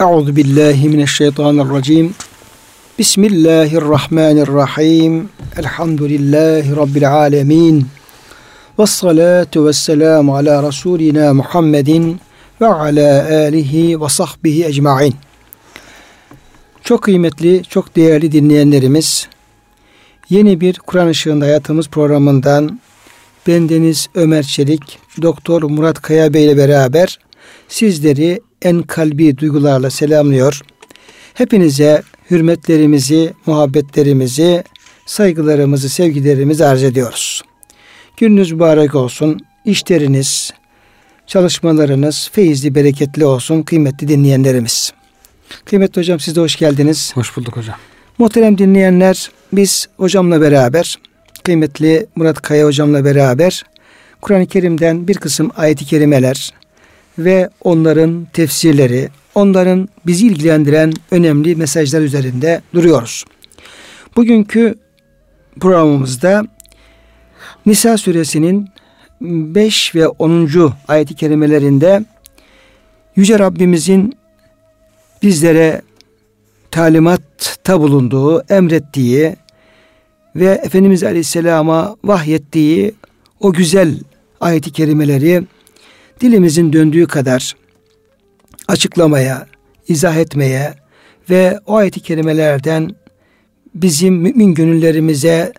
Euzu billahi mineşşeytanirracim. Bismillahirrahmanirrahim. Elhamdülillahi rabbil alamin. Ves salatu vesselamu ala rasulina Muhammedin ve ala alihi ve sahbihi ecmaîn. Çok kıymetli, çok değerli dinleyenlerimiz, yeni bir Kur'an Işığında Hayatımız programından bendeniz Ömer Çelik, Doktor Murat Kaya Bey ile beraber sizleri en kalbi duygularla selamlıyor. Hepinize hürmetlerimizi, muhabbetlerimizi, saygılarımızı, sevgilerimizi arz ediyoruz. Gününüz mübarek olsun. İşleriniz, çalışmalarınız feyizli, bereketli olsun kıymetli dinleyenlerimiz. Kıymetli hocam siz de hoş geldiniz. Hoş bulduk hocam. Muhterem dinleyenler biz hocamla beraber, kıymetli Murat Kaya hocamla beraber Kur'an-ı Kerim'den bir kısım ayet-i kerimeler, ve onların tefsirleri, onların bizi ilgilendiren önemli mesajlar üzerinde duruyoruz. Bugünkü programımızda Nisa suresinin 5 ve 10. ayet-i kerimelerinde Yüce Rabbimizin bizlere talimatta bulunduğu, emrettiği ve Efendimiz Aleyhisselam'a vahyettiği o güzel ayet-i kerimeleri dilimizin döndüğü kadar açıklamaya, izah etmeye ve o ayet-i kerimelerden bizim mümin gönüllerimize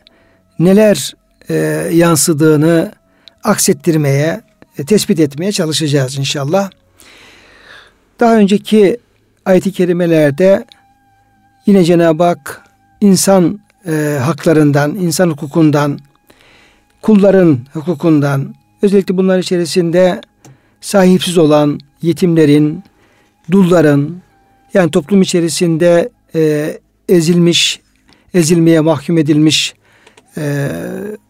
neler e, yansıdığını aksettirmeye, e, tespit etmeye çalışacağız inşallah. Daha önceki ayet-i kerimelerde yine Cenab-ı Hak insan e, haklarından, insan hukukundan, kulların hukukundan, özellikle bunlar içerisinde sahipsiz olan yetimlerin, dulların yani toplum içerisinde e, ezilmiş, ezilmeye mahkum edilmiş e,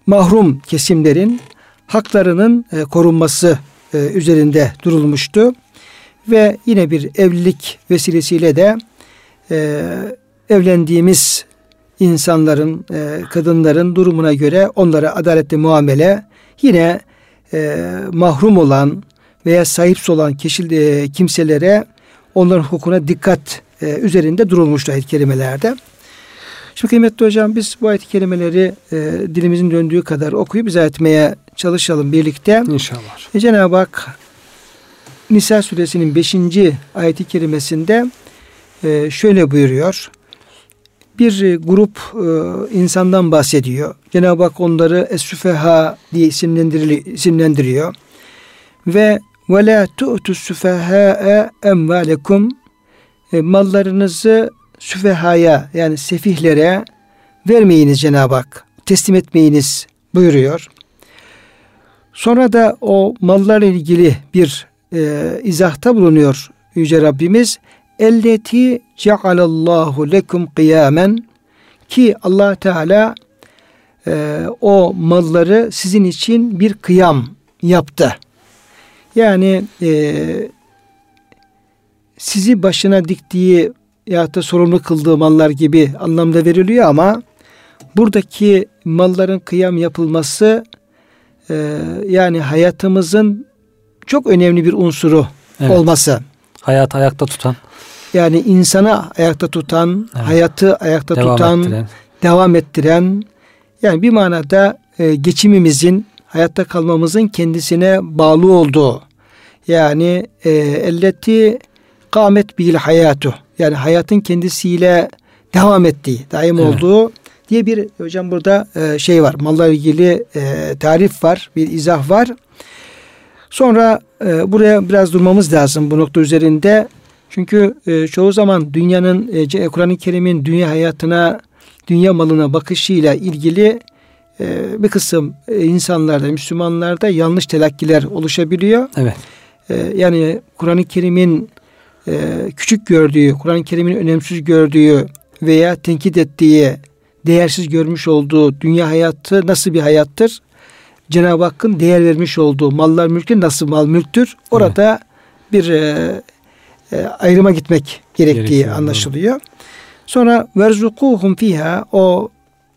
mahrum kesimlerin haklarının e, korunması e, üzerinde durulmuştu. Ve yine bir evlilik vesilesiyle de e, evlendiğimiz insanların, e, kadınların durumuna göre onlara adaletli muamele yine e, mahrum olan veya sahipsiz olan kişi, e, kimselere onların hukukuna dikkat e, üzerinde durulmuştu ayet kelimelerde. Şimdi kıymetli hocam biz bu ayet kelimeleri e, dilimizin döndüğü kadar okuyup izah etmeye çalışalım birlikte. İnşallah. E, Cenab-ı Hak Nisa suresinin 5. ayeti kerimesinde e, şöyle buyuruyor. Bir grup e, insandan bahsediyor. Cenab-ı Hak onları es-süfeha diye isimlendiriyor. Ve ve la tu'tu süfehâ'e emvâlekum e, mallarınızı süfehaya yani sefihlere vermeyiniz Cenab-ı Hak. Teslim etmeyiniz buyuruyor. Sonra da o mallarla ilgili bir e, izahta bulunuyor Yüce Rabbimiz. Elleti cealallahu lekum kıyamen ki allah Teala e, o malları sizin için bir kıyam yaptı. Yani e, sizi başına diktiği ya da sorumlu kıldığı mallar gibi anlamda veriliyor ama buradaki malların kıyam yapılması e, yani hayatımızın çok önemli bir unsuru evet. olması. Hayatı ayakta tutan. Yani insanı ayakta tutan, evet. hayatı ayakta devam tutan, ettiren. devam ettiren yani bir manada e, geçimimizin hayatta kalmamızın kendisine bağlı olduğu yani e, elleti kamet bil hayatu yani hayatın kendisiyle devam ettiği, daim evet. olduğu diye bir hocam burada e, şey var. Malla ilgili e, tarif var, bir izah var. Sonra e, buraya biraz durmamız lazım bu nokta üzerinde. Çünkü e, çoğu zaman dünyanın e, Kur'an-ı Kerim'in dünya hayatına, dünya malına bakışıyla ilgili e, bir kısım e, insanlarda, Müslümanlarda yanlış telakkiler oluşabiliyor. Evet. E, yani Kur'an-ı Kerim'in e, küçük gördüğü, Kur'an-ı Kerim'in önemsiz gördüğü veya tenkit ettiği, değersiz görmüş olduğu dünya hayatı nasıl bir hayattır? Cenab-ı Hakk'ın değer vermiş olduğu mallar mülkler nasıl mal mülktür? Orada evet. bir e, e, ayrıma gitmek gerektiği Gerekiyor, anlaşılıyor. Doğru. Sonra verzukuhum fiha o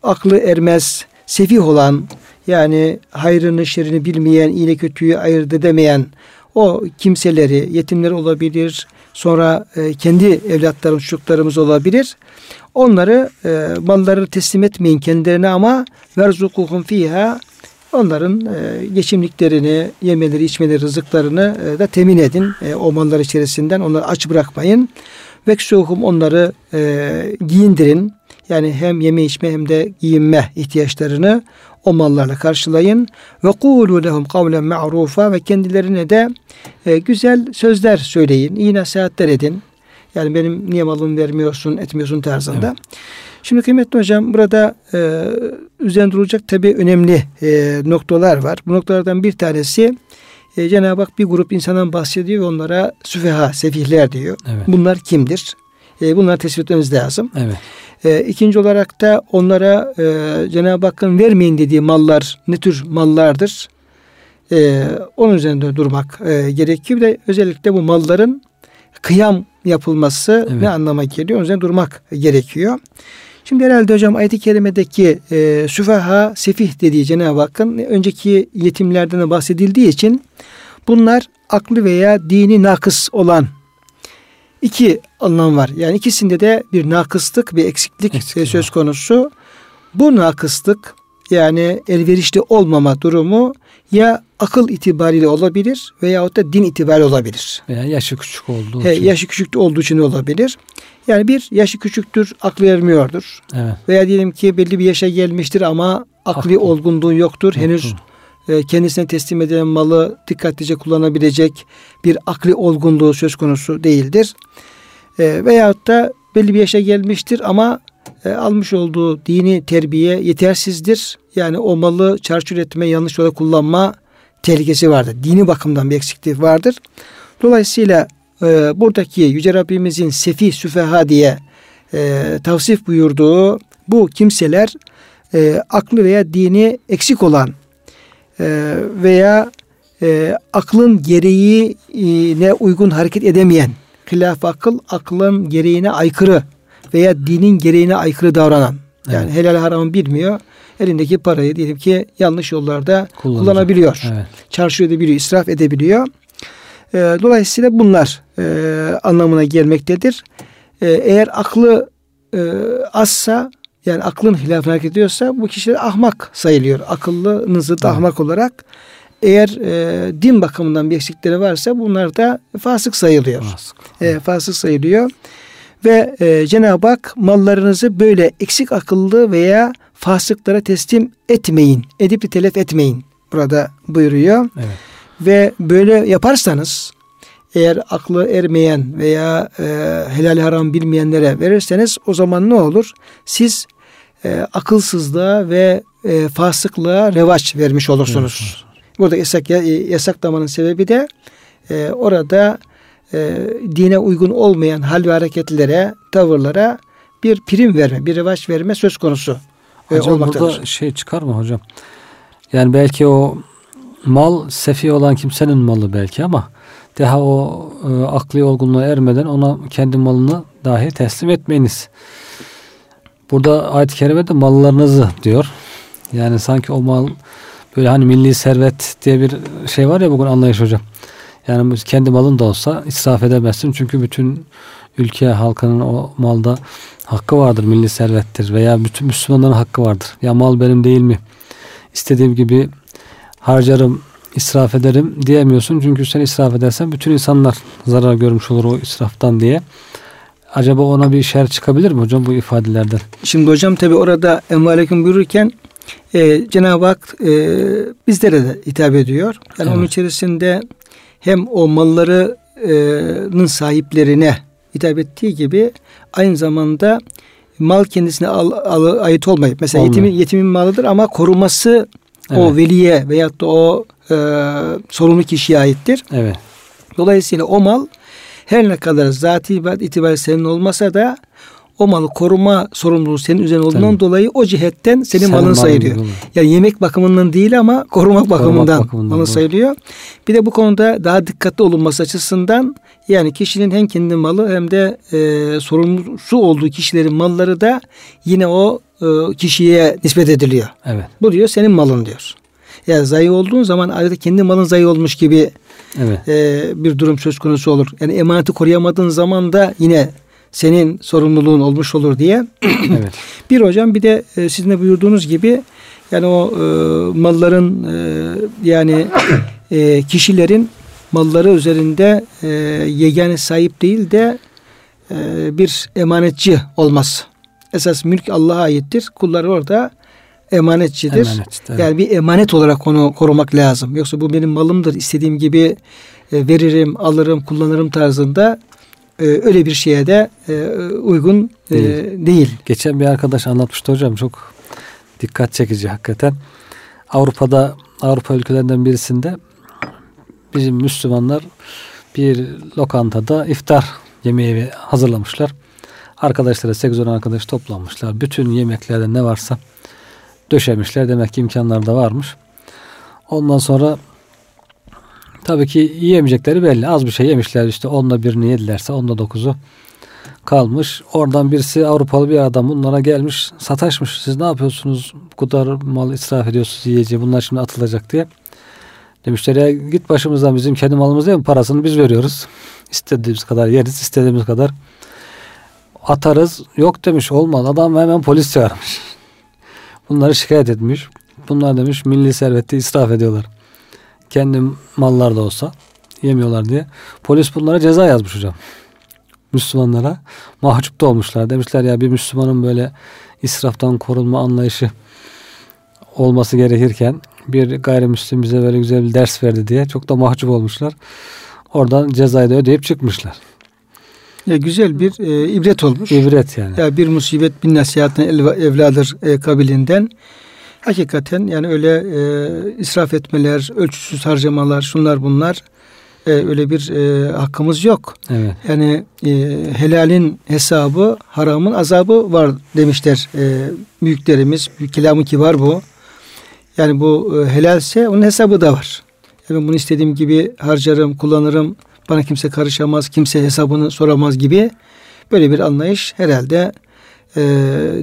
aklı ermez, sefih olan yani hayrını şerini bilmeyen, iyiyle kötüyü ayırt edemeyen o kimseleri, yetimler olabilir, sonra e, kendi evlatlarımız, çocuklarımız olabilir. Onları e, malları teslim etmeyin kendilerine ama verzukuhum fiha onların e, geçimliklerini, yemeleri, içmeleri, rızıklarını e, da temin edin. E, o mallar içerisinden onları aç bırakmayın. Veksuhum onları e, giyindirin. Yani hem yeme içme hem de giyinme ihtiyaçlarını o mallarla karşılayın. Ve kulu lehum kavlen ma'rufa ve kendilerine de e, güzel sözler söyleyin. İyi nasihatler edin. Yani benim niye malımı vermiyorsun, etmiyorsun tarzında. Evet. Şimdi kıymetli hocam burada e, üzerinde durulacak tabi önemli e, noktalar var. Bu noktalardan bir tanesi e, Cenab-ı Hak bir grup insandan bahsediyor ve onlara süfeha, sefihler diyor. Evet. Bunlar kimdir? E, bunları tespit etmemiz lazım. Evet. E, ikinci olarak da onlara e, Cenab-ı Hakk'ın vermeyin dediği mallar ne tür mallardır? E, onun üzerinde durmak e, gerekiyor. Bir de özellikle bu malların kıyam yapılması evet. ne anlama geliyor? Onun üzerinde durmak gerekiyor. Şimdi herhalde hocam ayet-i kerimedeki e, süfaha sefih dediği Cenab-ı Hakk'ın önceki yetimlerden de bahsedildiği için bunlar aklı veya dini nakıs olan iki anlam var. Yani ikisinde de bir nakıslık, bir eksiklik, eksiklik söz konusu. Bu nakıslık yani elverişli olmama durumu ya akıl itibariyle olabilir veya da din itibariyle olabilir. Veya yaşı küçük olduğu He, için. Yaşı küçük olduğu için olabilir. Yani bir yaşı küçüktür, aklı ermiyordur. Evet. Veya diyelim ki belli bir yaşa gelmiştir ama akli Haklı. olgunluğu yoktur. Henüz e, kendisine teslim edilen malı dikkatlice kullanabilecek bir akli olgunluğu söz konusu değildir. E, veyahut da belli bir yaşa gelmiştir ama e, almış olduğu dini terbiye yetersizdir. Yani o malı çarçur etme, yanlış yola kullanma tehlikesi vardır. Dini bakımdan bir eksiklik vardır. Dolayısıyla e, buradaki Yüce Rabbimizin sefi süfeha diye e, tavsif buyurduğu bu kimseler e, aklı veya dini eksik olan e, veya e, aklın gereğine uygun hareket edemeyen hilaf akıl aklın gereğine aykırı veya dinin gereğine aykırı davranan yani evet. helal haramı bilmiyor elindeki parayı diyelim ki yanlış yollarda Kullanacak. kullanabiliyor. Evet. Çarşı edebiliyor, israf edebiliyor. E, dolayısıyla bunlar e, anlamına gelmektedir. E, eğer aklı e, azsa yani aklın hilafına hareket ediyorsa bu kişiler ahmak sayılıyor. Akıllının evet. ahmak olarak. Eğer e, din bakımından bir eksikleri varsa bunlar da fasık sayılıyor. Fasık, e, fasık sayılıyor. Ve e, Cenab-ı Hak mallarınızı böyle eksik akıllı veya fasıklara teslim etmeyin. Edip de telef etmeyin. Burada buyuruyor. Evet. Ve böyle yaparsanız eğer aklı ermeyen veya e, helal haram bilmeyenlere verirseniz o zaman ne olur? Siz e, akılsızlığa ve e, fasıklığa revaç vermiş olursunuz. Evet. Burada yasak, yasaklamanın sebebi de e, orada e, dine uygun olmayan hal ve hareketlere, tavırlara bir prim verme, bir revaç verme söz konusu e, hocam olmaktadır. burada şey çıkar mı hocam? Yani belki o mal sefi olan kimsenin malı belki ama daha o e, akli olgunluğa ermeden ona kendi malını dahi teslim etmeyiniz. Burada ayet-i kerimede mallarınızı diyor. Yani sanki o mal böyle hani milli servet diye bir şey var ya bugün anlayış hocam. Yani kendi malın da olsa israf edemezsin. Çünkü bütün ülke halkının o malda hakkı vardır. Milli servettir veya bütün Müslümanların hakkı vardır. Ya mal benim değil mi? İstediğim gibi harcarım, israf ederim diyemiyorsun. Çünkü sen israf edersen bütün insanlar zarar görmüş olur o israftan diye. Acaba ona bir şer çıkabilir mi hocam bu ifadelerden? Şimdi hocam tabi orada emvalekum buyururken e, Cenab-ı Hak e, bizlere de hitap ediyor. Yani evet. onun içerisinde hem o mallarının sahiplerine hitap ettiği gibi aynı zamanda mal kendisine al, al, ait olmayıp mesela yetimin, yetimin malıdır ama koruması evet. o veliye veyahut da o e, sorumlu kişiye aittir. Evet. Dolayısıyla o mal her ne kadar zati itibariyle senin olmasa da o malı koruma sorumluluğu senin üzerine olduğundan Tabii. dolayı o cihetten senin, senin malın sayılıyor. Malın. Yani yemek bakımından değil ama korumak bakımından, bakımından malın sayılıyor. Bir de bu konuda daha dikkatli olunması açısından yani kişinin hem kendi malı hem de e, sorumlusu olduğu kişilerin malları da yine o e, kişiye nispet ediliyor. Evet. Bu diyor senin malın diyor. Yani zayi olduğun zaman adeta kendi malın zayi olmuş gibi evet. e, bir durum söz konusu olur. Yani emaneti koruyamadığın zaman da yine senin sorumluluğun olmuş olur diye. evet. Bir hocam bir de e, sizin de buyurduğunuz gibi yani o e, malların e, yani e, kişilerin malları üzerinde e, yegane sahip değil de e, bir emanetçi olmaz. Esas mülk Allah'a aittir. Kullar orada emanetçidir. Emanet, yani bir emanet olarak onu korumak lazım. Yoksa bu benim malımdır. İstediğim gibi e, veririm, alırım, kullanırım tarzında e, öyle bir şeye de e, uygun değil. değil. Geçen bir arkadaş anlatmıştı hocam çok dikkat çekici hakikaten. Avrupa'da Avrupa ülkelerinden birisinde bizim Müslümanlar bir lokantada iftar yemeği hazırlamışlar. Arkadaşlara 8-10 arkadaş toplanmışlar. Bütün yemeklerde ne varsa döşemişler. Demek ki imkanlar da varmış. Ondan sonra tabii ki yiyemeyecekleri belli. Az bir şey yemişler işte onda birini yedilerse onda dokuzu kalmış. Oradan birisi Avrupalı bir adam bunlara gelmiş sataşmış. Siz ne yapıyorsunuz? Bu kadar mal israf ediyorsunuz yiyeceği. Bunlar şimdi atılacak diye. Demişler ya git başımızdan bizim kendi malımız değil mi? Parasını biz veriyoruz. İstediğimiz kadar yeriz, istediğimiz kadar atarız. Yok demiş olmaz. Adam hemen polis çağırmış. Bunları şikayet etmiş. Bunlar demiş milli serveti israf ediyorlar. Kendi mallar da olsa yemiyorlar diye. Polis bunlara ceza yazmış hocam. Müslümanlara mahcup da olmuşlar. Demişler ya bir Müslümanın böyle israftan korunma anlayışı olması gerekirken bir gayrimüslim bize böyle güzel bir ders verdi diye çok da mahcup olmuşlar. Oradan cezayı da ödeyip çıkmışlar. Ya güzel bir e, ibret olmuş. İbret yani. Ya bir musibet bin nasihatin evladır e, kabilinden. Hakikaten yani öyle e, israf etmeler, ölçüsüz harcamalar, şunlar bunlar e, öyle bir e, hakkımız yok. Evet. Yani e, helalin hesabı, haramın azabı var demişler e, büyüklerimiz. Kelamı kibar bu. Yani bu e, helalse onun hesabı da var. Yani bunu istediğim gibi harcarım, kullanırım. Bana kimse karışamaz, kimse hesabını soramaz gibi böyle bir anlayış herhalde e,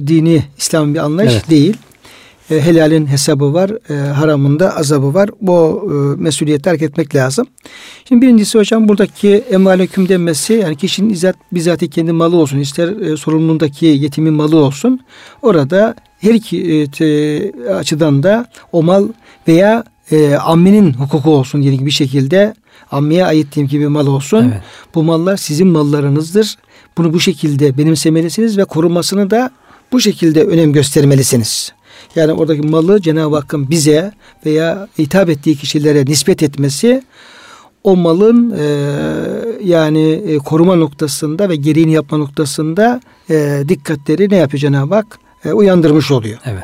dini İslam bir anlayış evet. değil. E, helalin hesabı var, e, haramında azabı var. Bu e, mesuliyeti terk etmek lazım. Şimdi birincisi hocam buradaki emvaleküm denmesi yani kişinin izzat, bizzat kendi malı olsun, ister e, sorumluluğundaki yetimin malı olsun. Orada her iki e, açıdan da o mal veya e, amminin hukuku olsun diyelim bir şekilde ammeye ait diyelim gibi mal olsun. Evet. Bu mallar sizin mallarınızdır. Bunu bu şekilde benimsemelisiniz ve korunmasını da bu şekilde önem göstermelisiniz. Yani oradaki malı Cenab-ı Hakk'ın bize veya hitap ettiği kişilere nispet etmesi o malın e, yani e, koruma noktasında ve gereğini yapma noktasında e, dikkatleri ne yapıyor Cenab-ı Hak? E, uyandırmış oluyor. Evet.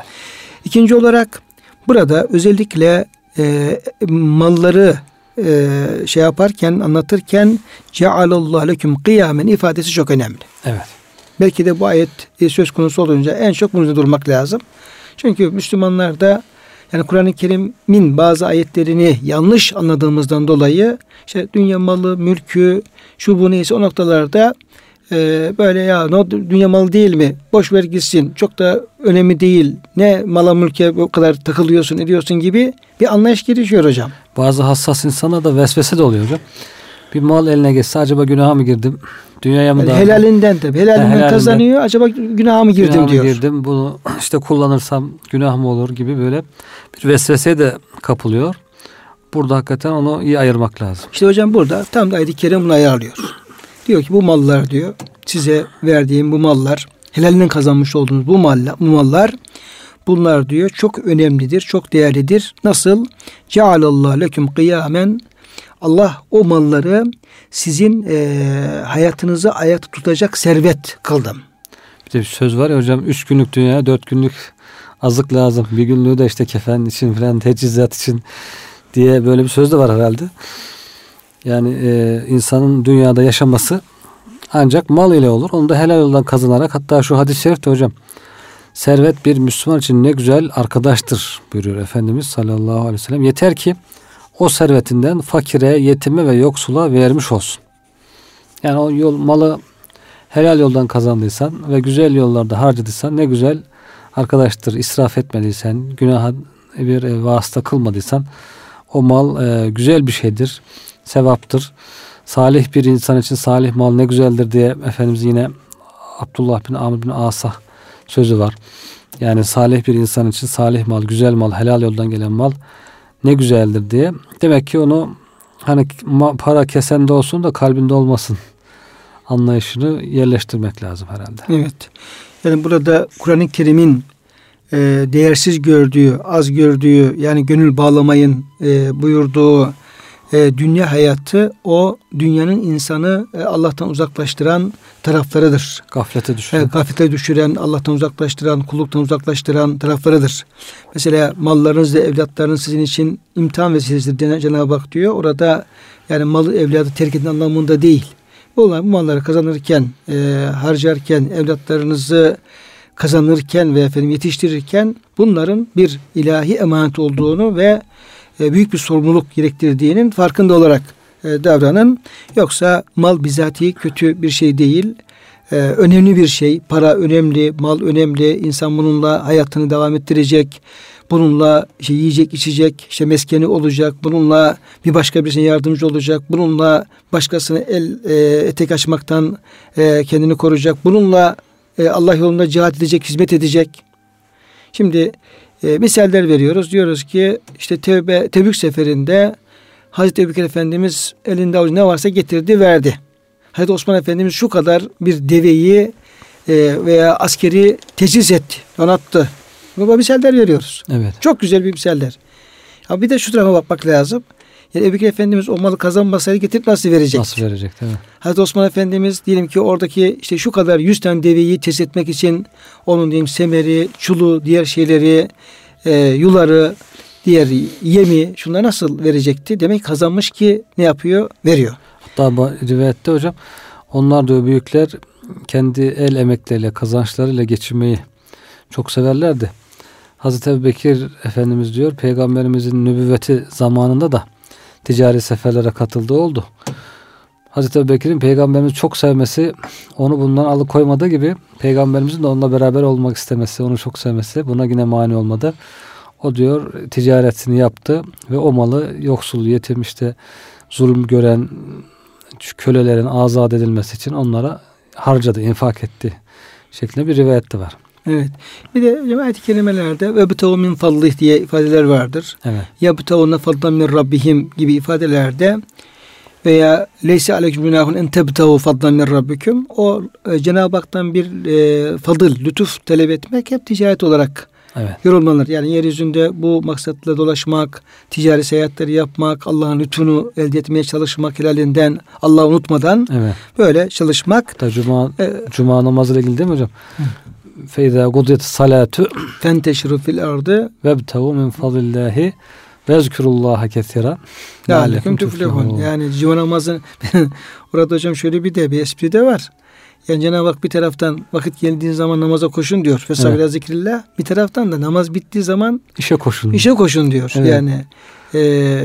İkinci olarak burada özellikle e, malları e, şey yaparken anlatırken cealallahu leküm kıyamen ifadesi çok önemli. Evet. Belki de bu ayet e, söz konusu olunca en çok bunu durmak lazım. Çünkü Müslümanlar da yani Kur'an-ı Kerim'in bazı ayetlerini yanlış anladığımızdan dolayı işte dünya malı, mülkü, şu bu neyse o noktalarda e, böyle ya no, dünya malı değil mi? Boş ver gitsin. Çok da önemli değil. Ne mala mülke bu kadar takılıyorsun ediyorsun gibi bir anlayış gelişiyor hocam. Bazı hassas insana da vesvese de oluyor hocam. Bir mal eline geçse acaba günaha mı girdim? Dünyaya mı yani daha? Helalinden tabii. Helalinden, helalinden kazanıyor. Acaba günaha mı girdim günaha diyor. Mı girdim? Bunu işte kullanırsam günah mı olur gibi böyle bir vesveseye de kapılıyor. Burada hakikaten onu iyi ayırmak lazım. İşte hocam burada tam da ayet-i kerim bunu ayarlıyor. Diyor ki bu mallar diyor size verdiğim bu mallar helalinden kazanmış olduğunuz bu mallar, bu mallar bunlar diyor çok önemlidir, çok değerlidir. Nasıl? Cealallahu leküm kıyamen Allah o malları sizin e, hayatınızı ayakta tutacak servet kıldım. Bir de bir söz var ya hocam üç günlük dünya dört günlük azık lazım. Bir günlüğü de işte kefen için falan tecizat için diye böyle bir söz de var herhalde. Yani e, insanın dünyada yaşaması ancak mal ile olur. Onu da helal yoldan kazanarak hatta şu hadis-i şerifte hocam servet bir Müslüman için ne güzel arkadaştır buyuruyor Efendimiz sallallahu aleyhi ve sellem. Yeter ki o servetinden fakire, yetime ve yoksula vermiş olsun. Yani o yol malı helal yoldan kazandıysan ve güzel yollarda harcadıysan ne güzel arkadaştır. İsraf etmediysen, günaha bir vasıta kılmadıysan o mal e, güzel bir şeydir sevaptır. Salih bir insan için salih mal ne güzeldir diye Efendimiz yine Abdullah bin Amr bin Asah sözü var. Yani salih bir insan için salih mal, güzel mal, helal yoldan gelen mal ne güzeldir diye. Demek ki onu hani para kesende olsun da kalbinde olmasın anlayışını yerleştirmek lazım herhalde. Evet. Yani burada Kur'an-ı Kerim'in e, değersiz gördüğü, az gördüğü yani gönül bağlamayın e, buyurduğu e, dünya hayatı o dünyanın insanı e, Allah'tan uzaklaştıran taraflarıdır. Gaflete düşüren. E, gaflete düşüren, Allah'tan uzaklaştıran, kulluktan uzaklaştıran taraflarıdır. Mesela mallarınız ve evlatlarınız sizin için imtihan vesilesidir Cenab-ı Hak diyor. Orada yani malı evladı terk edin anlamında değil. Bu malları kazanırken, e, harcarken, evlatlarınızı kazanırken ve efendim yetiştirirken bunların bir ilahi emanet olduğunu ve büyük bir sorumluluk gerektirdiğinin farkında olarak e, davranın. Yoksa mal bizatihi kötü bir şey değil. E, önemli bir şey. Para önemli, mal önemli. İnsan bununla hayatını devam ettirecek. Bununla işte yiyecek, içecek, işte meskeni olacak. Bununla bir başka birisine yardımcı olacak. Bununla başkasını el e, etek açmaktan e, kendini koruyacak. Bununla e, Allah yolunda cihat edecek, hizmet edecek. Şimdi e, misaller veriyoruz. Diyoruz ki işte Tevbe, Tebük seferinde Hazreti Ebubekir Efendimiz elinde avucu ne varsa getirdi verdi. Hazreti Osman Efendimiz şu kadar bir deveyi e, veya askeri teçhiz etti, donattı. Bu misaller veriyoruz. Evet. Çok güzel bir misaller. Ama bir de şu tarafa bakmak lazım. Yani Ebu Efendimiz o malı kazanmasaydı getirip nasıl verecek? Nasıl verecek değil mi? Hazreti Osman Efendimiz diyelim ki oradaki işte şu kadar yüz tane deveyi test etmek için onun diyeyim semeri, çulu, diğer şeyleri, e, yuları, diğer yemi şunları nasıl verecekti? Demek kazanmış ki ne yapıyor? Veriyor. Hatta bu rivayette hocam onlar da büyükler kendi el emekleriyle, kazançlarıyla geçinmeyi çok severlerdi. Hazreti Ebu Bekir Efendimiz diyor peygamberimizin nübüvveti zamanında da ticari seferlere katıldığı oldu. Hazreti Ebu Bekir'in peygamberimizi çok sevmesi onu bundan alıkoymadığı gibi peygamberimizin de onunla beraber olmak istemesi, onu çok sevmesi buna yine mani olmadı. O diyor ticaretini yaptı ve o malı yoksul, yetim işte zulüm gören kölelerin azat edilmesi için onlara harcadı, infak etti şeklinde bir rivayet de var. Evet. Bir de ayet-i kerimelerde ve bitavu min fadlih diye ifadeler vardır. Evet. Ya bitavunne fadlan min rabbihim gibi ifadelerde veya leyse aleyküm günahun en tebtavu fadlan min rabbikum o e, Cenab-ı Hak'tan bir e, fadıl, lütuf talep etmek hep ticaret olarak evet. yorumlanır. Yani yeryüzünde bu maksatla dolaşmak, ticari seyahatleri yapmak, Allah'ın lütfunu elde etmeye çalışmak helalinden, Allah'ı unutmadan evet. böyle çalışmak. Hatta cuma, e, cuma namazıyla ilgili değil mi hocam? Hı. Feyza gudiyet salatu fenteşru fil ardı vebtevu min fadlillahi vezkurullaha kesira lalekum tuflihun. Yani cuma namazı orada hocam şöyle bir de bir espri de var. Yani Cenab-ı Hak bir taraftan vakit geldiği zaman namaza koşun diyor. Fesabila evet. zikrillah. Bir taraftan da namaz bittiği zaman işe koşun. İşe koşun diyor. Evet. Yani e,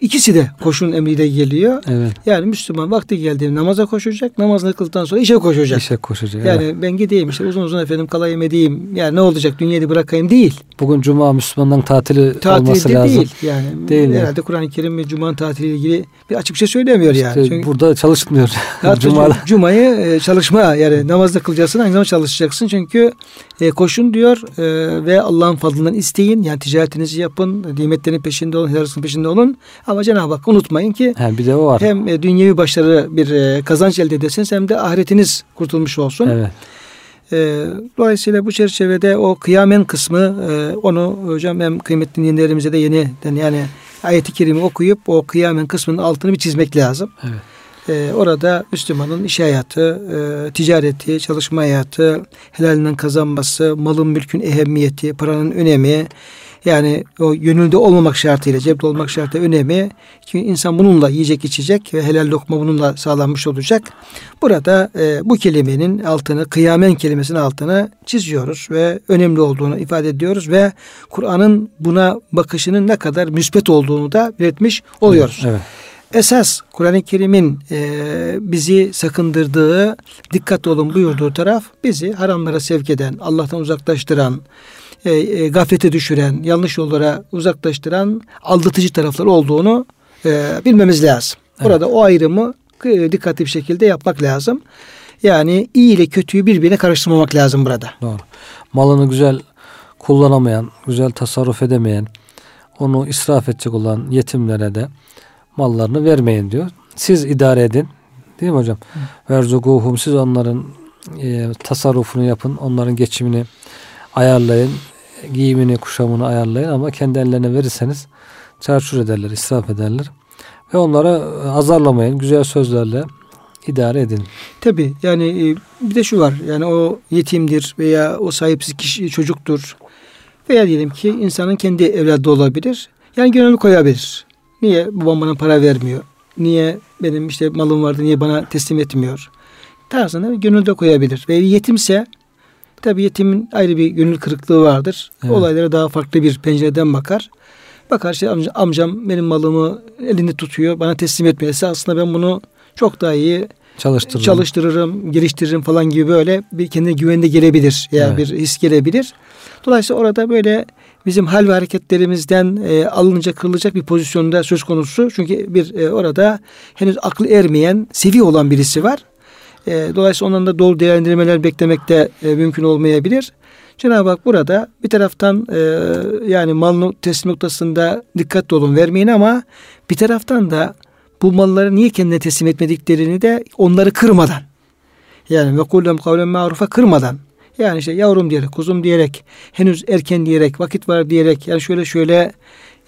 ikisi de koşun emriyle geliyor. Evet. Yani Müslüman vakti geldiğinde namaza koşacak. Namazını kıldıktan sonra işe koşacak. İşe koşacak. Yani evet. ben gideyim işte uzun uzun efendim kalayım edeyim. Yani ne olacak dünyayı bırakayım değil. Bugün cuma Müslümanların tatili Tatil olması de lazım. değil. Yani değil herhalde yani. Kur'an-ı Kerim ve Cuma'nın tatiliyle ilgili bir açık bir şey söylemiyor işte yani. Çünkü burada çalışmıyor. Cuma'da. Cumayı e, çalışma yani namazda kılacaksın aynı zamanda çalışacaksın. Çünkü e, koşun diyor e, ve Allah'ın fadlından isteyin. Yani ticaretinizi yapın. Nimetlerin peşinde olun. Helalısının peşinde olun. Ama Cenab-ı Hak unutmayın ki He, bir de o var. hem e, dünyevi başarı bir e, kazanç elde edesiniz hem de ahiretiniz kurtulmuş olsun. Evet. E, dolayısıyla bu çerçevede o kıyamen kısmı e, onu hocam hem kıymetli dinleyenlerimize de yeniden yani ayeti kerimi okuyup o kıyamen kısmının altını bir çizmek lazım. Evet. Ee, orada Müslümanın iş hayatı, e, ticareti, çalışma hayatı, helalinden kazanması, malın mülkün ehemmiyeti, paranın önemi, yani o yönülde olmamak şartıyla, cepte olmak şartıyla önemi. Çünkü insan bununla yiyecek içecek ve helal lokma bununla sağlanmış olacak. Burada e, bu kelimenin altını, kıyamen kelimesinin altını çiziyoruz ve önemli olduğunu ifade ediyoruz ve Kur'an'ın buna bakışının ne kadar müspet olduğunu da belirtmiş oluyoruz. Evet. Esas Kur'an-ı Kerim'in e, bizi sakındırdığı, dikkat olun buyurduğu taraf bizi haramlara sevk eden, Allah'tan uzaklaştıran, e, e, gaflete düşüren, yanlış yollara uzaklaştıran aldatıcı taraflar olduğunu e, bilmemiz lazım. Evet. Orada o ayrımı dikkatli bir şekilde yapmak lazım. Yani iyi ile kötüyü birbirine karıştırmamak lazım burada. Doğru. Malını güzel kullanamayan, güzel tasarruf edemeyen, onu israf edecek olan yetimlere de mallarını vermeyin diyor. Siz idare edin. Değil mi hocam? Verzuguhum siz onların e, tasarrufunu yapın. Onların geçimini ayarlayın. Giyimini, kuşamını ayarlayın ama kendi ellerine verirseniz çarçur ederler, israf ederler. Ve onlara azarlamayın. Güzel sözlerle idare edin. Tabi yani e, bir de şu var. Yani o yetimdir veya o sahipsiz kişi çocuktur. Veya diyelim ki insanın kendi evladı olabilir. Yani gönül koyabilir. Niye babam bana para vermiyor? Niye benim işte malım vardı niye bana teslim etmiyor? Tarzında gönülde koyabilir. Ve yetimse tabi yetimin ayrı bir gönül kırıklığı vardır. Evet. Olaylara daha farklı bir pencereden bakar. Bakar işte amca, amcam benim malımı elinde tutuyor bana teslim etmiyor. Aslında ben bunu çok daha iyi çalıştırırım, çalıştırırım geliştiririm falan gibi böyle bir kendine güvende gelebilir. Yani evet. bir his gelebilir. Dolayısıyla orada böyle bizim hal ve hareketlerimizden e, alınacak kırılacak bir pozisyonda söz konusu. Çünkü bir e, orada henüz aklı ermeyen, sevi olan birisi var. E, dolayısıyla ondan da dolu değerlendirmeler beklemek de e, mümkün olmayabilir. Cenab-ı Hak burada bir taraftan e, yani mal teslim noktasında dikkatli olun vermeyin ama bir taraftan da bu malları niye kendine teslim etmediklerini de onları kırmadan yani ve kullem kavlen marufa kırmadan yani işte yavrum diyerek, kuzum diyerek, henüz erken diyerek, vakit var diyerek yani şöyle şöyle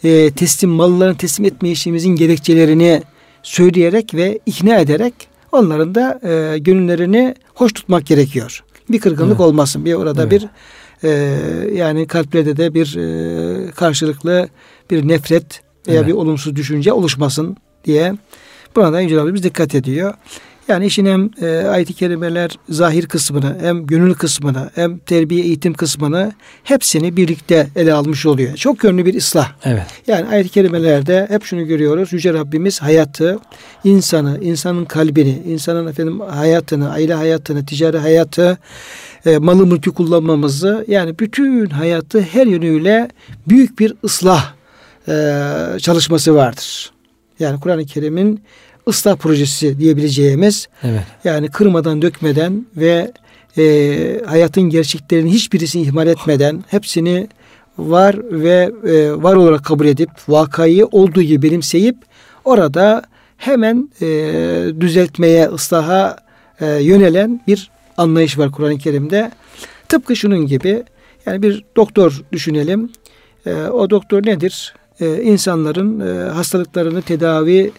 e, teslim mallarını teslim etme işimizin gerekçelerini söyleyerek ve ikna ederek onların da e, gönüllerini hoş tutmak gerekiyor. Bir kırgınlık evet. olmasın. Bir orada evet. bir e, yani kalplerde de bir e, karşılıklı bir nefret veya evet. bir olumsuz düşünce oluşmasın diye buna da Yüce Rabbimiz dikkat ediyor. Yani işin hem e, ayet-i kerimeler zahir kısmını hem gönül kısmını hem terbiye eğitim kısmını hepsini birlikte ele almış oluyor. Çok yönlü bir ıslah. Evet. Yani ayet-i kerimelerde hep şunu görüyoruz. Yüce Rabbimiz hayatı, insanı, insanın kalbini, insanın efendim hayatını, aile hayatını, ticari hayatı, e, malı mülkü kullanmamızı yani bütün hayatı her yönüyle büyük bir ıslah e, çalışması vardır. Yani Kur'an-ı Kerim'in ıslah projesi diyebileceğimiz evet. yani kırmadan dökmeden ve e, hayatın gerçeklerini hiçbirisini ihmal etmeden hepsini var ve e, var olarak kabul edip vakayı olduğu gibi benimseyip orada hemen e, düzeltmeye, ıslaha e, yönelen bir anlayış var Kur'an-ı Kerim'de. Tıpkı şunun gibi yani bir doktor düşünelim. E, o doktor nedir? E, insanların e, hastalıklarını tedavi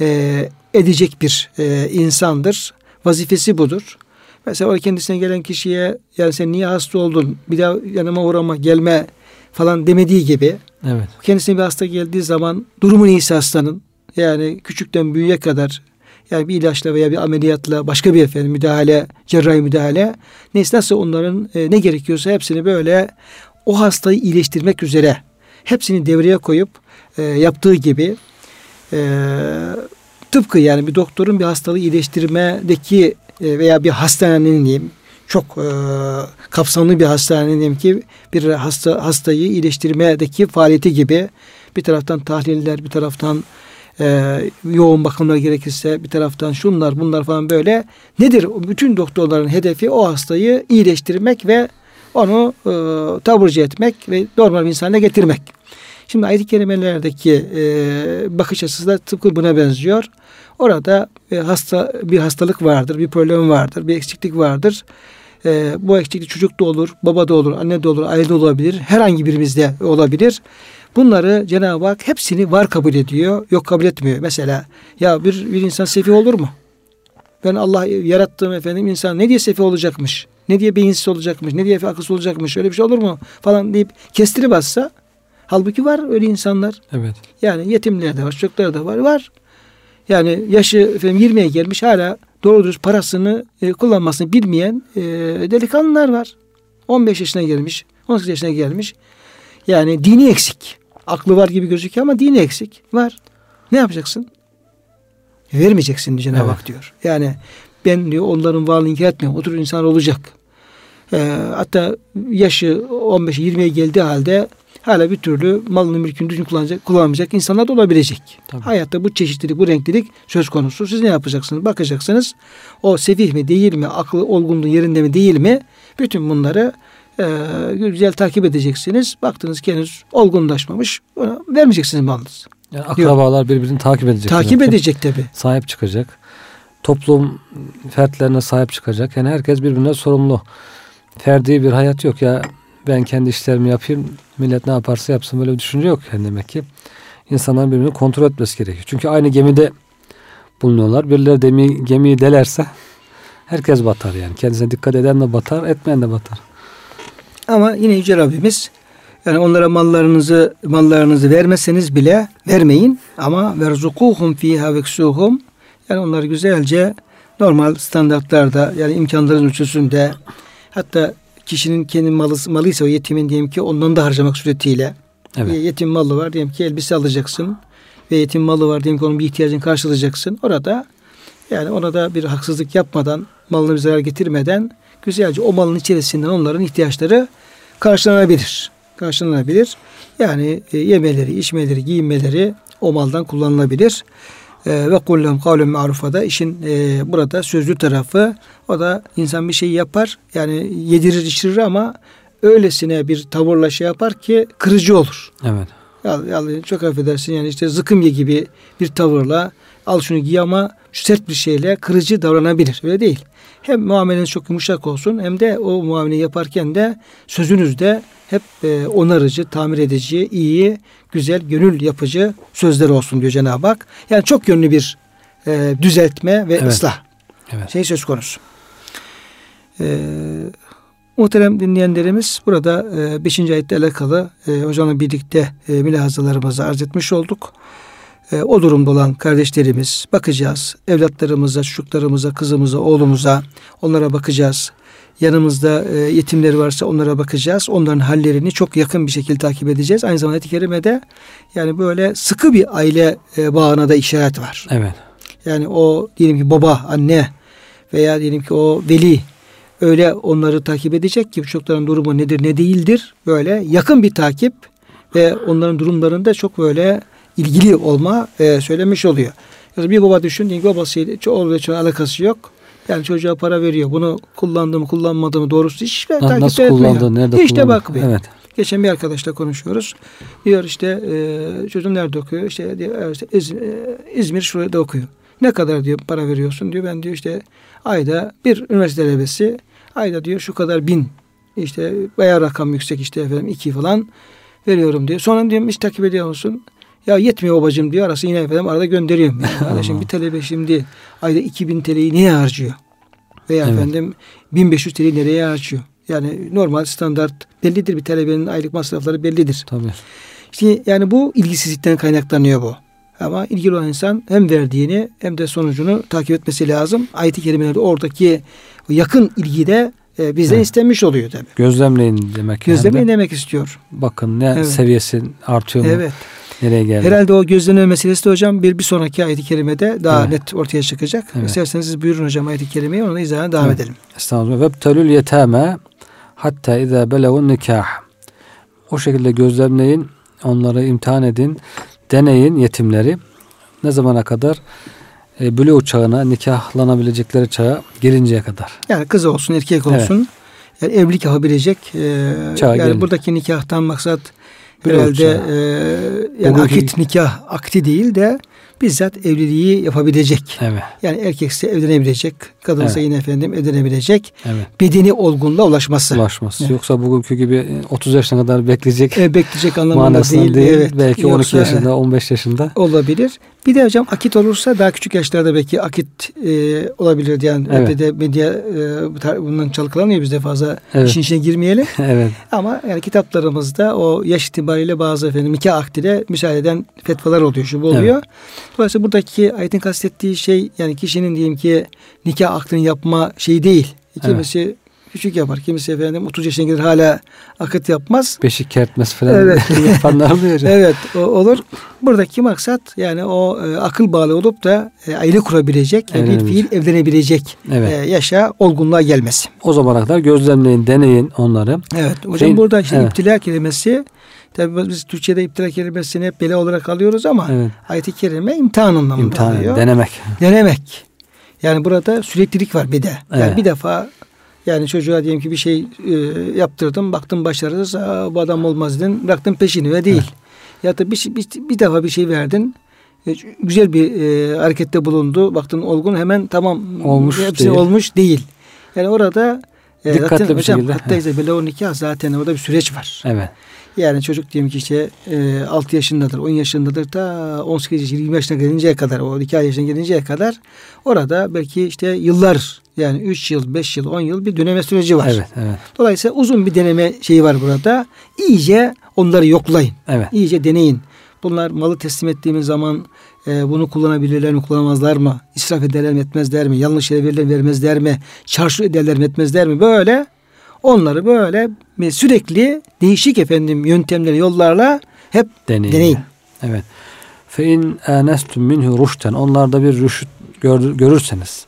e, edecek bir e, insandır. Vazifesi budur. Mesela kendisine gelen kişiye yani sen niye hasta oldun bir daha yanıma uğrama gelme falan demediği gibi. Evet. Kendisine bir hasta geldiği zaman durumu neyse hastanın yani küçükten büyüğe kadar yani bir ilaçla veya bir ameliyatla başka bir efendim müdahale, cerrahi müdahale neyse nasıl onların e, ne gerekiyorsa hepsini böyle o hastayı iyileştirmek üzere hepsini devreye koyup e, yaptığı gibi e, tıpkı yani bir doktorun bir hastalığı iyileştirmedeki e, veya bir hastanenin diyeyim çok e, kapsamlı bir hastanenin diyeyim ki bir hasta hastayı iyileştirmedeki faaliyeti gibi bir taraftan tahliller bir taraftan e, yoğun bakımlar gerekirse bir taraftan şunlar bunlar falan böyle nedir? Bütün doktorların hedefi o hastayı iyileştirmek ve onu e, taburcu etmek ve normal bir insana getirmek. Şimdi ayet-i kerimelerdeki e, bakış açısı da tıpkı buna benziyor. Orada e, hasta bir hastalık vardır, bir problem vardır, bir eksiklik vardır. E, bu eksiklik çocuk da olur, baba da olur, anne de olur, aile de olabilir. Herhangi birimizde olabilir. Bunları Cenab-ı Hak hepsini var kabul ediyor, yok kabul etmiyor. Mesela ya bir, bir insan sefi olur mu? Ben Allah yarattığım efendim insan ne diye sefi olacakmış? Ne diye beyinsiz olacakmış? Ne diye akılsız olacakmış? Öyle bir şey olur mu? Falan deyip kestirip bassa Halbuki var öyle insanlar. Evet. Yani yetimler de var, çocuklar da var. Var. Yani yaşı efendim 20'ye gelmiş hala doğru dürüst parasını e, kullanmasını bilmeyen e, delikanlılar var. 15 yaşına gelmiş, 18 yaşına gelmiş. Yani dini eksik. Aklı var gibi gözüküyor ama dini eksik. Var. Ne yapacaksın? Vermeyeceksin diye Cenab-ı evet. Hak diyor. Yani ben diyor onların varlığını inkar etmiyorum. O tür insan olacak. E, hatta yaşı 15-20'ye geldiği halde hala bir türlü malını mülkünü düzgün kullanacak, kullanmayacak insanlar da olabilecek. Tabii. Hayatta bu çeşitlilik, bu renklilik söz konusu. Siz ne yapacaksınız? Bakacaksınız. O sevih mi değil mi? Aklı olgunluğu yerinde mi değil mi? Bütün bunları e, güzel takip edeceksiniz. Baktınız ki henüz olgunlaşmamış. Ona vermeyeceksiniz malınızı. Yani akrabalar birbirini takip edecek. Takip zaten. edecek tabi. Sahip çıkacak. Toplum fertlerine sahip çıkacak. Yani herkes birbirine sorumlu. Ferdi bir hayat yok ya ben kendi işlerimi yapayım millet ne yaparsa yapsın böyle bir düşünce yok yani demek ki. İnsanların birbirini kontrol etmesi gerekiyor. Çünkü aynı gemide bulunuyorlar. Birileri gemi, gemiyi delerse herkes batar yani. Kendisine dikkat eden de batar, etmeyen de batar. Ama yine Yüce Rabbimiz yani onlara mallarınızı mallarınızı vermeseniz bile vermeyin ama verzukuhum fiha veksuhum yani onları güzelce normal standartlarda yani imkanların ölçüsünde hatta kişinin kendi malı, malıysa o yetimin diyelim ki ondan da harcamak suretiyle evet. yetim malı var diyelim ki elbise alacaksın ve yetim malı var diyelim ki onun bir ihtiyacını karşılayacaksın. Orada yani ona da bir haksızlık yapmadan malını bir zarar getirmeden güzelce o malın içerisinden onların ihtiyaçları karşılanabilir. Karşılanabilir. Yani e, yemeleri, içmeleri, giyinmeleri o maldan kullanılabilir. E, ve kullum kavlem marufa da işin e, burada sözlü tarafı o da insan bir şey yapar yani yedirir içirir ama öylesine bir tavırla şey yapar ki kırıcı olur. Evet. Yani çok affedersin yani işte zıkım gibi bir tavırla al şunu giy ama sert bir şeyle kırıcı davranabilir. Öyle değil. Hem muameleniz çok yumuşak olsun hem de o muameleyi yaparken de sözünüzde hep e, onarıcı, tamir edici, iyi, güzel, gönül yapıcı sözler olsun diyor Cenab-ı Hak. Yani çok yönlü bir e, düzeltme ve evet. ıslah evet. şey söz konusu. E, muhterem dinleyenlerimiz burada 5. E, ayette alakalı e, hocamla birlikte e, mülahazalarımızı arz etmiş olduk. E, o durumda olan kardeşlerimiz bakacağız. Evlatlarımıza, çocuklarımıza, kızımıza, oğlumuza onlara bakacağız. Yanımızda e, yetimleri varsa onlara bakacağız. Onların hallerini çok yakın bir şekilde takip edeceğiz. Aynı zamanda kerimede yani böyle sıkı bir aile e, bağına da işaret var. Evet. Yani o diyelim ki baba, anne veya diyelim ki o veli öyle onları takip edecek ki çocukların durumu nedir ne değildir. Böyle yakın bir takip ve onların durumlarında çok böyle ilgili olma e, söylemiş oluyor. Yani bir baba düşün, babasıyla oğluyla alakası yok. Yani çocuğa para veriyor. Bunu kullandı mı kullanmadı mı doğrusu hiç Nasıl takip nasıl etmiyor. Kullandı, nerede hiç de bakmıyor. Evet. Geçen bir arkadaşla konuşuyoruz. Diyor işte e, çocuğum nerede okuyor? İşte, diyor, işte İz, e, İzmir şurada okuyor. Ne kadar diyor para veriyorsun diyor. Ben diyor işte ayda bir üniversite talebesi ayda diyor şu kadar bin işte bayağı rakam yüksek işte efendim iki falan veriyorum diyor. Sonra diyorum hiç takip ediyor musun? Ya yetmiyor babacığım diyor. Arası yine efendim arada gönderiyorum. Yani kardeşim bir talebe şimdi ayda 2000 TL'yi neye harcıyor? Veya evet. efendim 1500 TL'yi nereye harcıyor? Yani normal standart bellidir bir talebenin aylık masrafları bellidir. Tabii. İşte yani bu ilgisizlikten kaynaklanıyor bu. Ama ilgili olan insan hem verdiğini hem de sonucunu takip etmesi lazım. Ayet-i kerimelerde oradaki yakın ilgi de e, bizden evet. istenmiş oluyor tabii. Gözlemleyin demek. Gözlemleyin yani. demek istiyor. Bakın ne evet. seviyesi artıyor mu? Evet. Nereye geldi? Herhalde o gözleme meselesi de hocam bir, bir sonraki ayet-i kerimede daha evet. net ortaya çıkacak. Evet. İsterseniz siz buyurun hocam ayet-i kerimeyi onun izahına devam evet. edelim. Estağfurullah. Vebtelül yetame hatta izâ belevun nikah. O şekilde gözlemleyin, onları imtihan edin, deneyin yetimleri. Ne zamana kadar? E, bülü uçağına, nikahlanabilecekleri çağa gelinceye kadar. Yani kız olsun, erkek olsun. Evet. Yani evlilik yapabilecek. E, Çağa yani gelince. buradaki nikahtan maksat herhalde e, yani akit nikah akti değil de bizzat evliliği yapabilecek. Evet. Yani erkekse evlenebilecek, kadınsa evet. yine efendim evlenebilecek. Evet. Bedeni olgunluğa ulaşması. Ulaşması. Evet. Yoksa bugünkü gibi 30 yaşına kadar bekleyecek. E, bekleyecek anlamında değil. değil. Evet. Belki Yoksa, 12 yaşında, 15 yaşında. Olabilir. Bir de hocam akit olursa daha küçük yaşlarda belki akit e, olabilir yani evet. de medya e, bundan çalkalanıyor bizde fazla evet. işin içine girmeyelim. evet. Ama yani kitaplarımızda o yaş itibariyle bazı efendim nikah akdine müsaade eden fetvalar oluyor, şu bu oluyor. Evet. Dolayısıyla buradaki ayetin kastettiği şey yani kişinin diyelim ki nikah akdini yapma şeyi değil. Kimisi evet. küçük yapar. Kimisi efendim 30 yaşına gelir hala akıt yapmaz. Beşik kertmesi falan evet. yapanlar oluyor. evet o, olur. Buradaki maksat yani o e, akıl bağlı olup da e, aile kurabilecek, yani bir fiil evlenebilecek evet. e, yaşa olgunluğa gelmesi. O zamana kadar gözlemleyin, deneyin onları. Evet. Hocam Şeyin, burada işte evet. iptila kelimesi Tabi biz Türkçe'de iptila kelimesini hep bela olarak alıyoruz ama evet. ayet-i kerime imtihan anlamında İmtihan, alıyor. Denemek. Denemek. Yani burada süreklilik var bir de. Yani evet. bir defa yani çocuğa diyelim ki bir şey e, yaptırdım, baktım başarısız, bu adam olmaz dedin, bıraktın peşini ve değil. Evet. Ya da bir, şey, bir, bir defa bir şey verdin, e, güzel bir e, harekette bulundu, baktın olgun hemen tamam olmuş hepsi değil. olmuş değil. Yani orada e, Dikkatli zaten, bir hocam, şekilde. Hatta evet. bile nikah zaten orada bir süreç var. Evet. Yani çocuk diyelim ki işte e, 6 yaşındadır, 10 yaşındadır da 18 yaş, 20 yaşına gelinceye kadar, o 2 yaşına gelinceye kadar orada belki işte yıllar yani 3 yıl, 5 yıl, 10 yıl bir deneme süreci var. Evet, evet. Dolayısıyla uzun bir deneme şeyi var burada. İyice onları yoklayın. Evet. İyice deneyin. Bunlar malı teslim ettiğimiz zaman e, bunu kullanabilirler mi, kullanamazlar mı? İsraf ederler mi, etmezler mi? Yanlış yere verirler, vermezler mi? Çarşı ederler mi, etmezler mi? Böyle onları böyle sürekli değişik efendim yöntemleri, yollarla hep deneyin. deneyin. Evet. Fe in anestum minhu ruşten onlarda bir rüşt görürseniz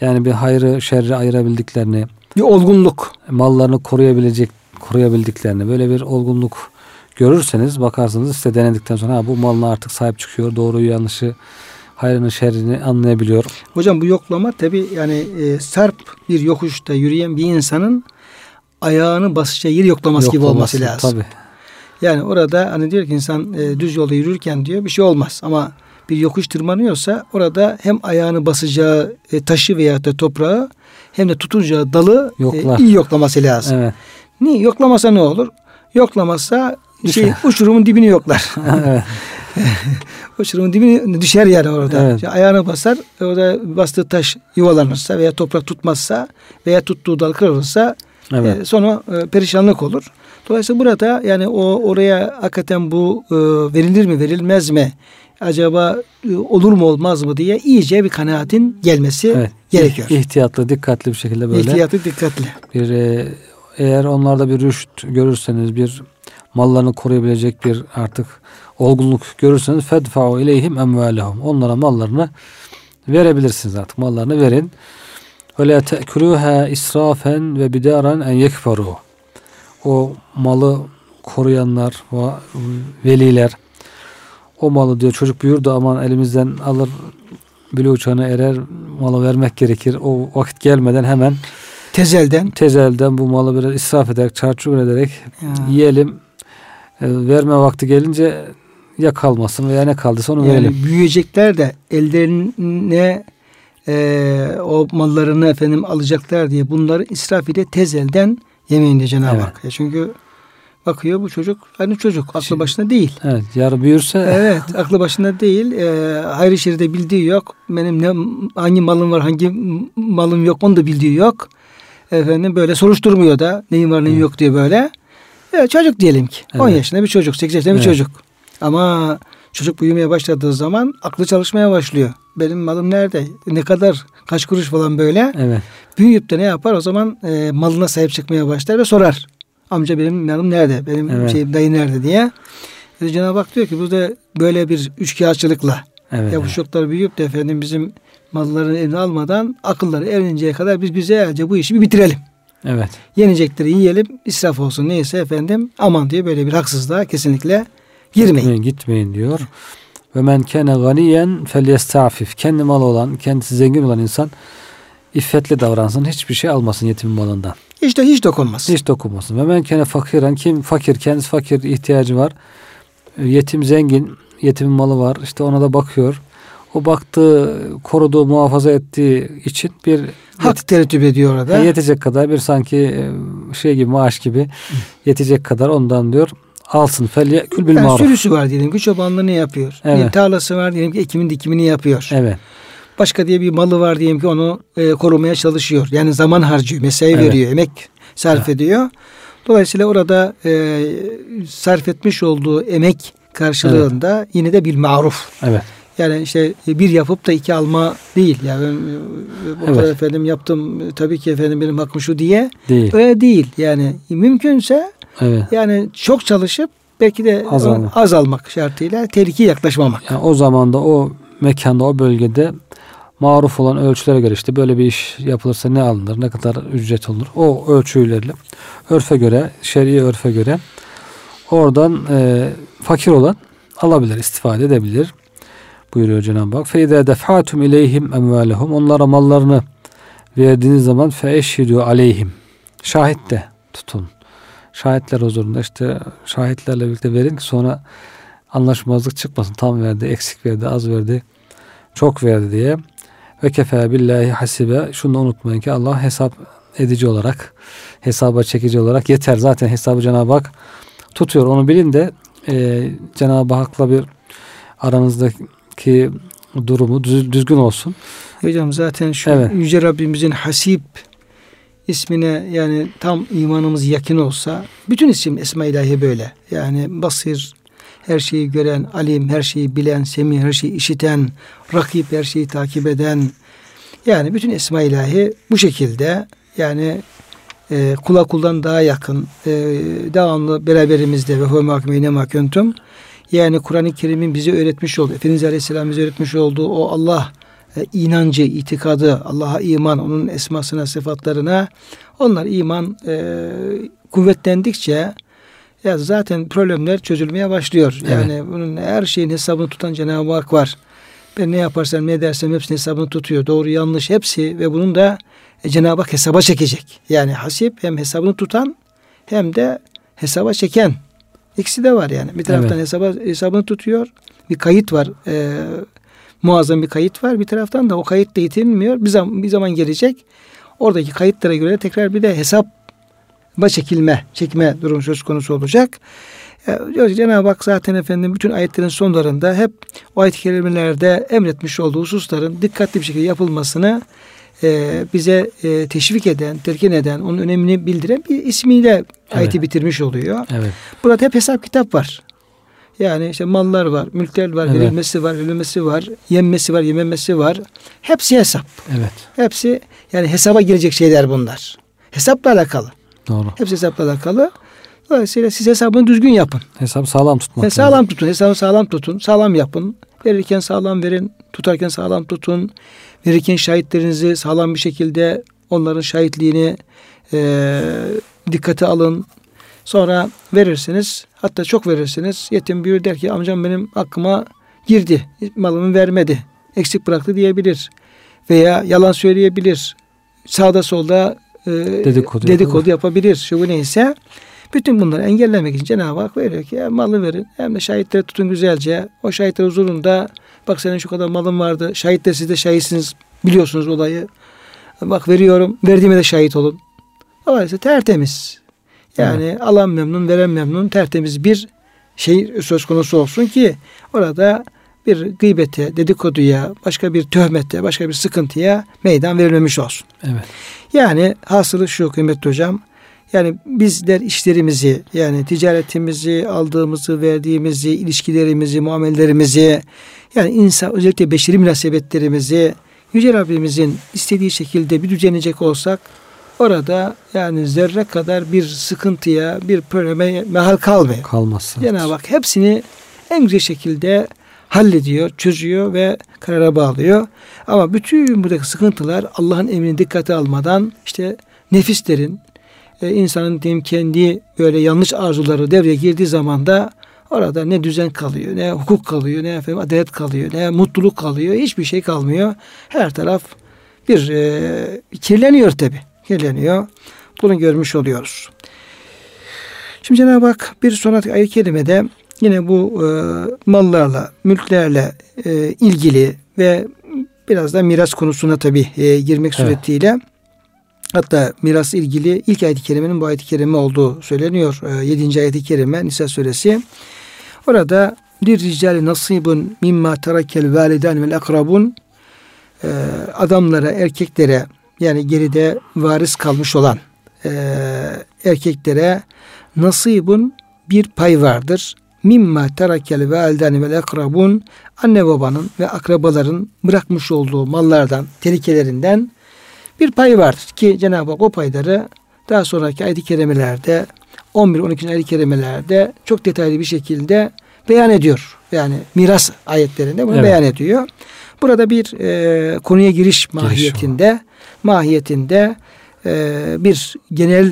yani bir hayrı şerri ayırabildiklerini bir olgunluk mallarını koruyabilecek koruyabildiklerini böyle bir olgunluk görürseniz bakarsınız size denedikten sonra ha, bu malına artık sahip çıkıyor. Doğruyu yanlışı hayrını şerrini anlayabiliyor. Hocam bu yoklama tabi yani e, sarp bir yokuşta yürüyen bir insanın ayağını basacağı yeri yoklaması, yoklaması gibi olması lazım. Tabi. Yani orada hani diyor ki insan e, düz yolda yürürken diyor bir şey olmaz ama bir yokuş tırmanıyorsa orada hem ayağını basacağı e, taşı veya da toprağı hem de tutunacağı dalı e, iyi yoklaması lazım. Evet. Niye? Yoklamasa ne olur? Yoklamazsa şey, uçurumun dibini yoklar. uçurumun dibini düşer yani orada. Evet. İşte ayağına basar. Orada bastığı taş yuvalanırsa veya toprak tutmazsa veya tuttuğu dal kırılırsa evet. e, sonra e, perişanlık olur. Dolayısıyla burada yani o oraya hakikaten bu e, verilir mi verilmez mi? Acaba e, olur mu olmaz mı diye iyice bir kanaatin gelmesi evet. gerekiyor. İhtiyatlı, dikkatli bir şekilde böyle. İhtiyatlı, dikkatli. Bir e, eğer onlarda bir rüşt görürseniz bir mallarını koruyabilecek bir artık olgunluk görürseniz fedfa'u ileyhim emvalehum. Onlara mallarını verebilirsiniz artık. Mallarını verin. Ve la te'kuluha israfen ve bidaran en yekferu. O malı koruyanlar, ve veliler o malı diyor çocuk büyür de aman elimizden alır bile uçağına erer malı vermek gerekir. O vakit gelmeden hemen tezelden tezelden bu malı biraz israf ederek, çarçur ederek ya. yiyelim e, verme vakti gelince ya kalmasın veya ne kaldıysa onu yani verelim. Büyüyecekler de ellerine e, o mallarını efendim alacaklar diye bunları israf ile tezelden yemeyin diye Cenab-ı evet. Hak. Çünkü bakıyor bu çocuk aynı çocuk aklı Şimdi, başında değil. Evet yarı büyürse. Evet aklı başında değil. E, hayır şeride bildiği yok. Benim ne hangi malım var hangi malım yok onu da bildiği yok. Efendim böyle soruşturmuyor da neyim var neyim evet. yok diye böyle. Evet, çocuk diyelim ki. Evet. 10 yaşında bir çocuk, 8 yaşında bir evet. çocuk. Ama çocuk büyümeye başladığı zaman aklı çalışmaya başlıyor. Benim malım nerede? Ne kadar? Kaç kuruş falan böyle. Evet. Büyüyüp de ne yapar? O zaman e, malına sahip çıkmaya başlar ve sorar. Amca benim malım nerede? Benim evet. şeyim dayı nerede diye. E, Cenab-ı Hak diyor ki burada böyle bir üçkağıtçılıkla evet, ya bu çocuklar büyüyüp de efendim bizim mallarını eline almadan akılları evleninceye kadar biz güzelce bu işi bir bitirelim. Evet. Yenecekleri yiyelim, israf olsun neyse efendim aman diye böyle bir haksızlığa kesinlikle girmeyin. Gitmeyin, gitmeyin diyor. Ve men kene ganiyen felyestafif. Kendi malı olan, kendisi zengin olan insan iffetli davransın. Hiçbir şey almasın yetimin malından. Hiç de hiç dokunmasın. Hiç dokunmasın. Ve men kene fakiren kim fakir, kendisi fakir ihtiyacı var. Yetim zengin, yetimin malı var. İşte ona da bakıyor o baktığı, koruduğu, muhafaza ettiği için bir hak terettüp ediyor orada. Yetecek kadar bir sanki e, şey gibi maaş gibi yetecek kadar ondan diyor alsın. Fel kül bil maruf. Sürüsü var diyelim ki çobanlığını yapıyor. Evet. Bir tarlası var diyelim ki ekimin dikimini yapıyor. Evet. Başka diye bir malı var diyelim ki onu e, korumaya çalışıyor. Yani zaman harcıyor, mesai evet. veriyor, emek sarf evet. ediyor. Dolayısıyla orada e, sarf etmiş olduğu emek karşılığında evet. yine de bil maruf. Evet Yani işte bir yapıp da iki alma değil. Yani ben bu evet. efendim yaptım tabii ki efendim benim hakkım şu diye. Değil. Öyle değil. Yani mümkünse Evet. Yani çok çalışıp belki de e, azalmak, azalmak şartıyla tehlikeye yaklaşmamak. Yani o zaman da o mekanda o bölgede maruf olan ölçülere göre işte böyle bir iş yapılırsa ne alınır, ne kadar ücret olur. O ölçülerle örfe göre, şer'i örfe göre oradan e, fakir olan alabilir, istifade edebilir. Buyuruyor Cenab-ı Hak. Feyde defatum ileyhim emvalehum. Onlara mallarını verdiğiniz zaman fe eşhidu aleyhim. Şahit de tutun. Şahitler huzurunda işte şahitlerle birlikte verin ki sonra anlaşmazlık çıkmasın. Tam verdi, eksik verdi, az verdi, çok verdi diye. Ve kefe billahi hasibe. Şunu da unutmayın ki Allah hesap edici olarak, hesaba çekici olarak yeter. Zaten hesabı Cenab-ı Hak tutuyor. Onu bilin de e, Cenab-ı Hak'la bir aranızdaki durumu düz, düzgün olsun. Hocam zaten şu evet. Yüce Rabbimizin hasip ismine yani tam imanımız yakın olsa bütün isim Esma ilahi böyle. Yani basir, her şeyi gören, alim, her şeyi bilen, semi, her şeyi işiten, rakip, her şeyi takip eden. Yani bütün Esma ilahi bu şekilde yani e, kula kuldan daha yakın, e, devamlı beraberimizde ve huve mahkumeyne mahkuntum. Yani Kur'an-ı Kerim'in bize öğretmiş olduğu, Efendimiz Aleyhisselam bize öğretmiş olduğu o Allah e, inancı, itikadı, Allah'a iman, onun esmasına, sıfatlarına onlar iman e, kuvvetlendikçe ya zaten problemler çözülmeye başlıyor. Evet. Yani bunun her şeyin hesabını tutan Cenab-ı Hak var. Ben ne yaparsam ne dersem hepsinin hesabını tutuyor. Doğru yanlış hepsi ve bunun da e, Cenab-ı Hak hesaba çekecek. Yani hasip hem hesabını tutan hem de hesaba çeken. İkisi de var yani. Bir taraftan evet. hesaba, hesabını tutuyor. Bir kayıt var. E, muazzam bir kayıt var. Bir taraftan da o kayıt da yitilmiyor. Bir zaman, bir zaman gelecek. Oradaki kayıtlara göre tekrar bir de hesap çekilme, çekme durum söz konusu olacak. E, Cenab-ı Hak zaten efendim bütün ayetlerin sonlarında hep o ayet-i kerimelerde emretmiş olduğu hususların dikkatli bir şekilde yapılmasını e, bize e, teşvik eden, terkin eden, onun önemini bildiren bir ismiyle evet. ayeti bitirmiş oluyor. Evet. Burada hep hesap kitap var. Yani işte mallar var, mülkler var, evet. verilmesi var, verilmesi var, yenmesi var, yememesi var. Hepsi hesap. Evet. Hepsi yani hesaba girecek şeyler bunlar. Hesapla alakalı. Doğru. Hepsi hesapla alakalı. Dolayısıyla siz hesabını düzgün yapın. Hesabı sağlam tutmak. He, sağlam lazım. tutun. Hesabı sağlam tutun. Sağlam yapın. Verirken sağlam verin. Tutarken sağlam tutun. Verirken şahitlerinizi sağlam bir şekilde onların şahitliğini e, dikkate alın. Sonra verirsiniz. Hatta çok verirsiniz. Yetim büyür der ki amcam benim hakkıma girdi. Malımı vermedi. Eksik bıraktı diyebilir. Veya yalan söyleyebilir. Sağda solda e, dedikodu, dedikodu yapabilir. Şu neyse. Bütün bunları engellemek için Cenab-ı Hak veriyor ki hem malı verin hem de şahitleri tutun güzelce. O şahitler huzurunda bak senin şu kadar malın vardı. Şahitler siz de şahitsiniz. Biliyorsunuz olayı. Bak veriyorum. Verdiğime de şahit olun. Dolayısıyla tertemiz. Yani evet. alan memnun, veren memnun, tertemiz bir şey söz konusu olsun ki orada bir gıybete, dedikoduya, başka bir töhmete, başka bir sıkıntıya meydan verilmemiş olsun. Evet. Yani hasılı şu kıymetli hocam. Yani bizler işlerimizi yani ticaretimizi, aldığımızı, verdiğimizi, ilişkilerimizi, muamellerimizi yani insan özellikle beşeri münasebetlerimizi Yüce Rabbimizin istediği şekilde bir düzenleyecek olsak orada yani zerre kadar bir sıkıntıya, bir probleme mehal kalmıyor. Kalmaz. Cenab-ı Hak hepsini en güzel şekilde hallediyor, çözüyor ve karara bağlıyor. Ama bütün buradaki sıkıntılar Allah'ın emrini dikkate almadan işte nefislerin, e, insanın diyeyim kendi böyle yanlış arzuları devreye girdiği zaman da orada ne düzen kalıyor, ne hukuk kalıyor, ne efendim adalet kalıyor, ne mutluluk kalıyor, hiçbir şey kalmıyor. Her taraf bir e, kirleniyor tabi, kirleniyor. Bunu görmüş oluyoruz. Şimdi Cenab-ı Hak bir sonraki ayet kelimede yine bu e, mallarla, mülklerle e, ilgili ve biraz da miras konusuna tabi e, girmek evet. suretiyle hatta miras ilgili ilk ayet-i kerimenin bu ayet-i kerime olduğu söyleniyor. E, 7. ayet-i kerime Nisa suresi. Orada bir ricali nasibun mimma terakel validen vel akrabun e, adamlara, erkeklere yani geride varis kalmış olan e, erkeklere nasibun bir pay vardır mimma terakel validani vel akrabun anne babanın ve akrabaların bırakmış olduğu mallardan, tehlikelerinden bir pay vardır ki Cenab-ı Hak o payları daha sonraki ayet-i kerimelerde 11 12. ayet-i kerimelerde çok detaylı bir şekilde beyan ediyor. Yani miras ayetlerinde bunu evet. beyan ediyor. Burada bir e, konuya giriş mahiyetinde mahiyetinde bir genel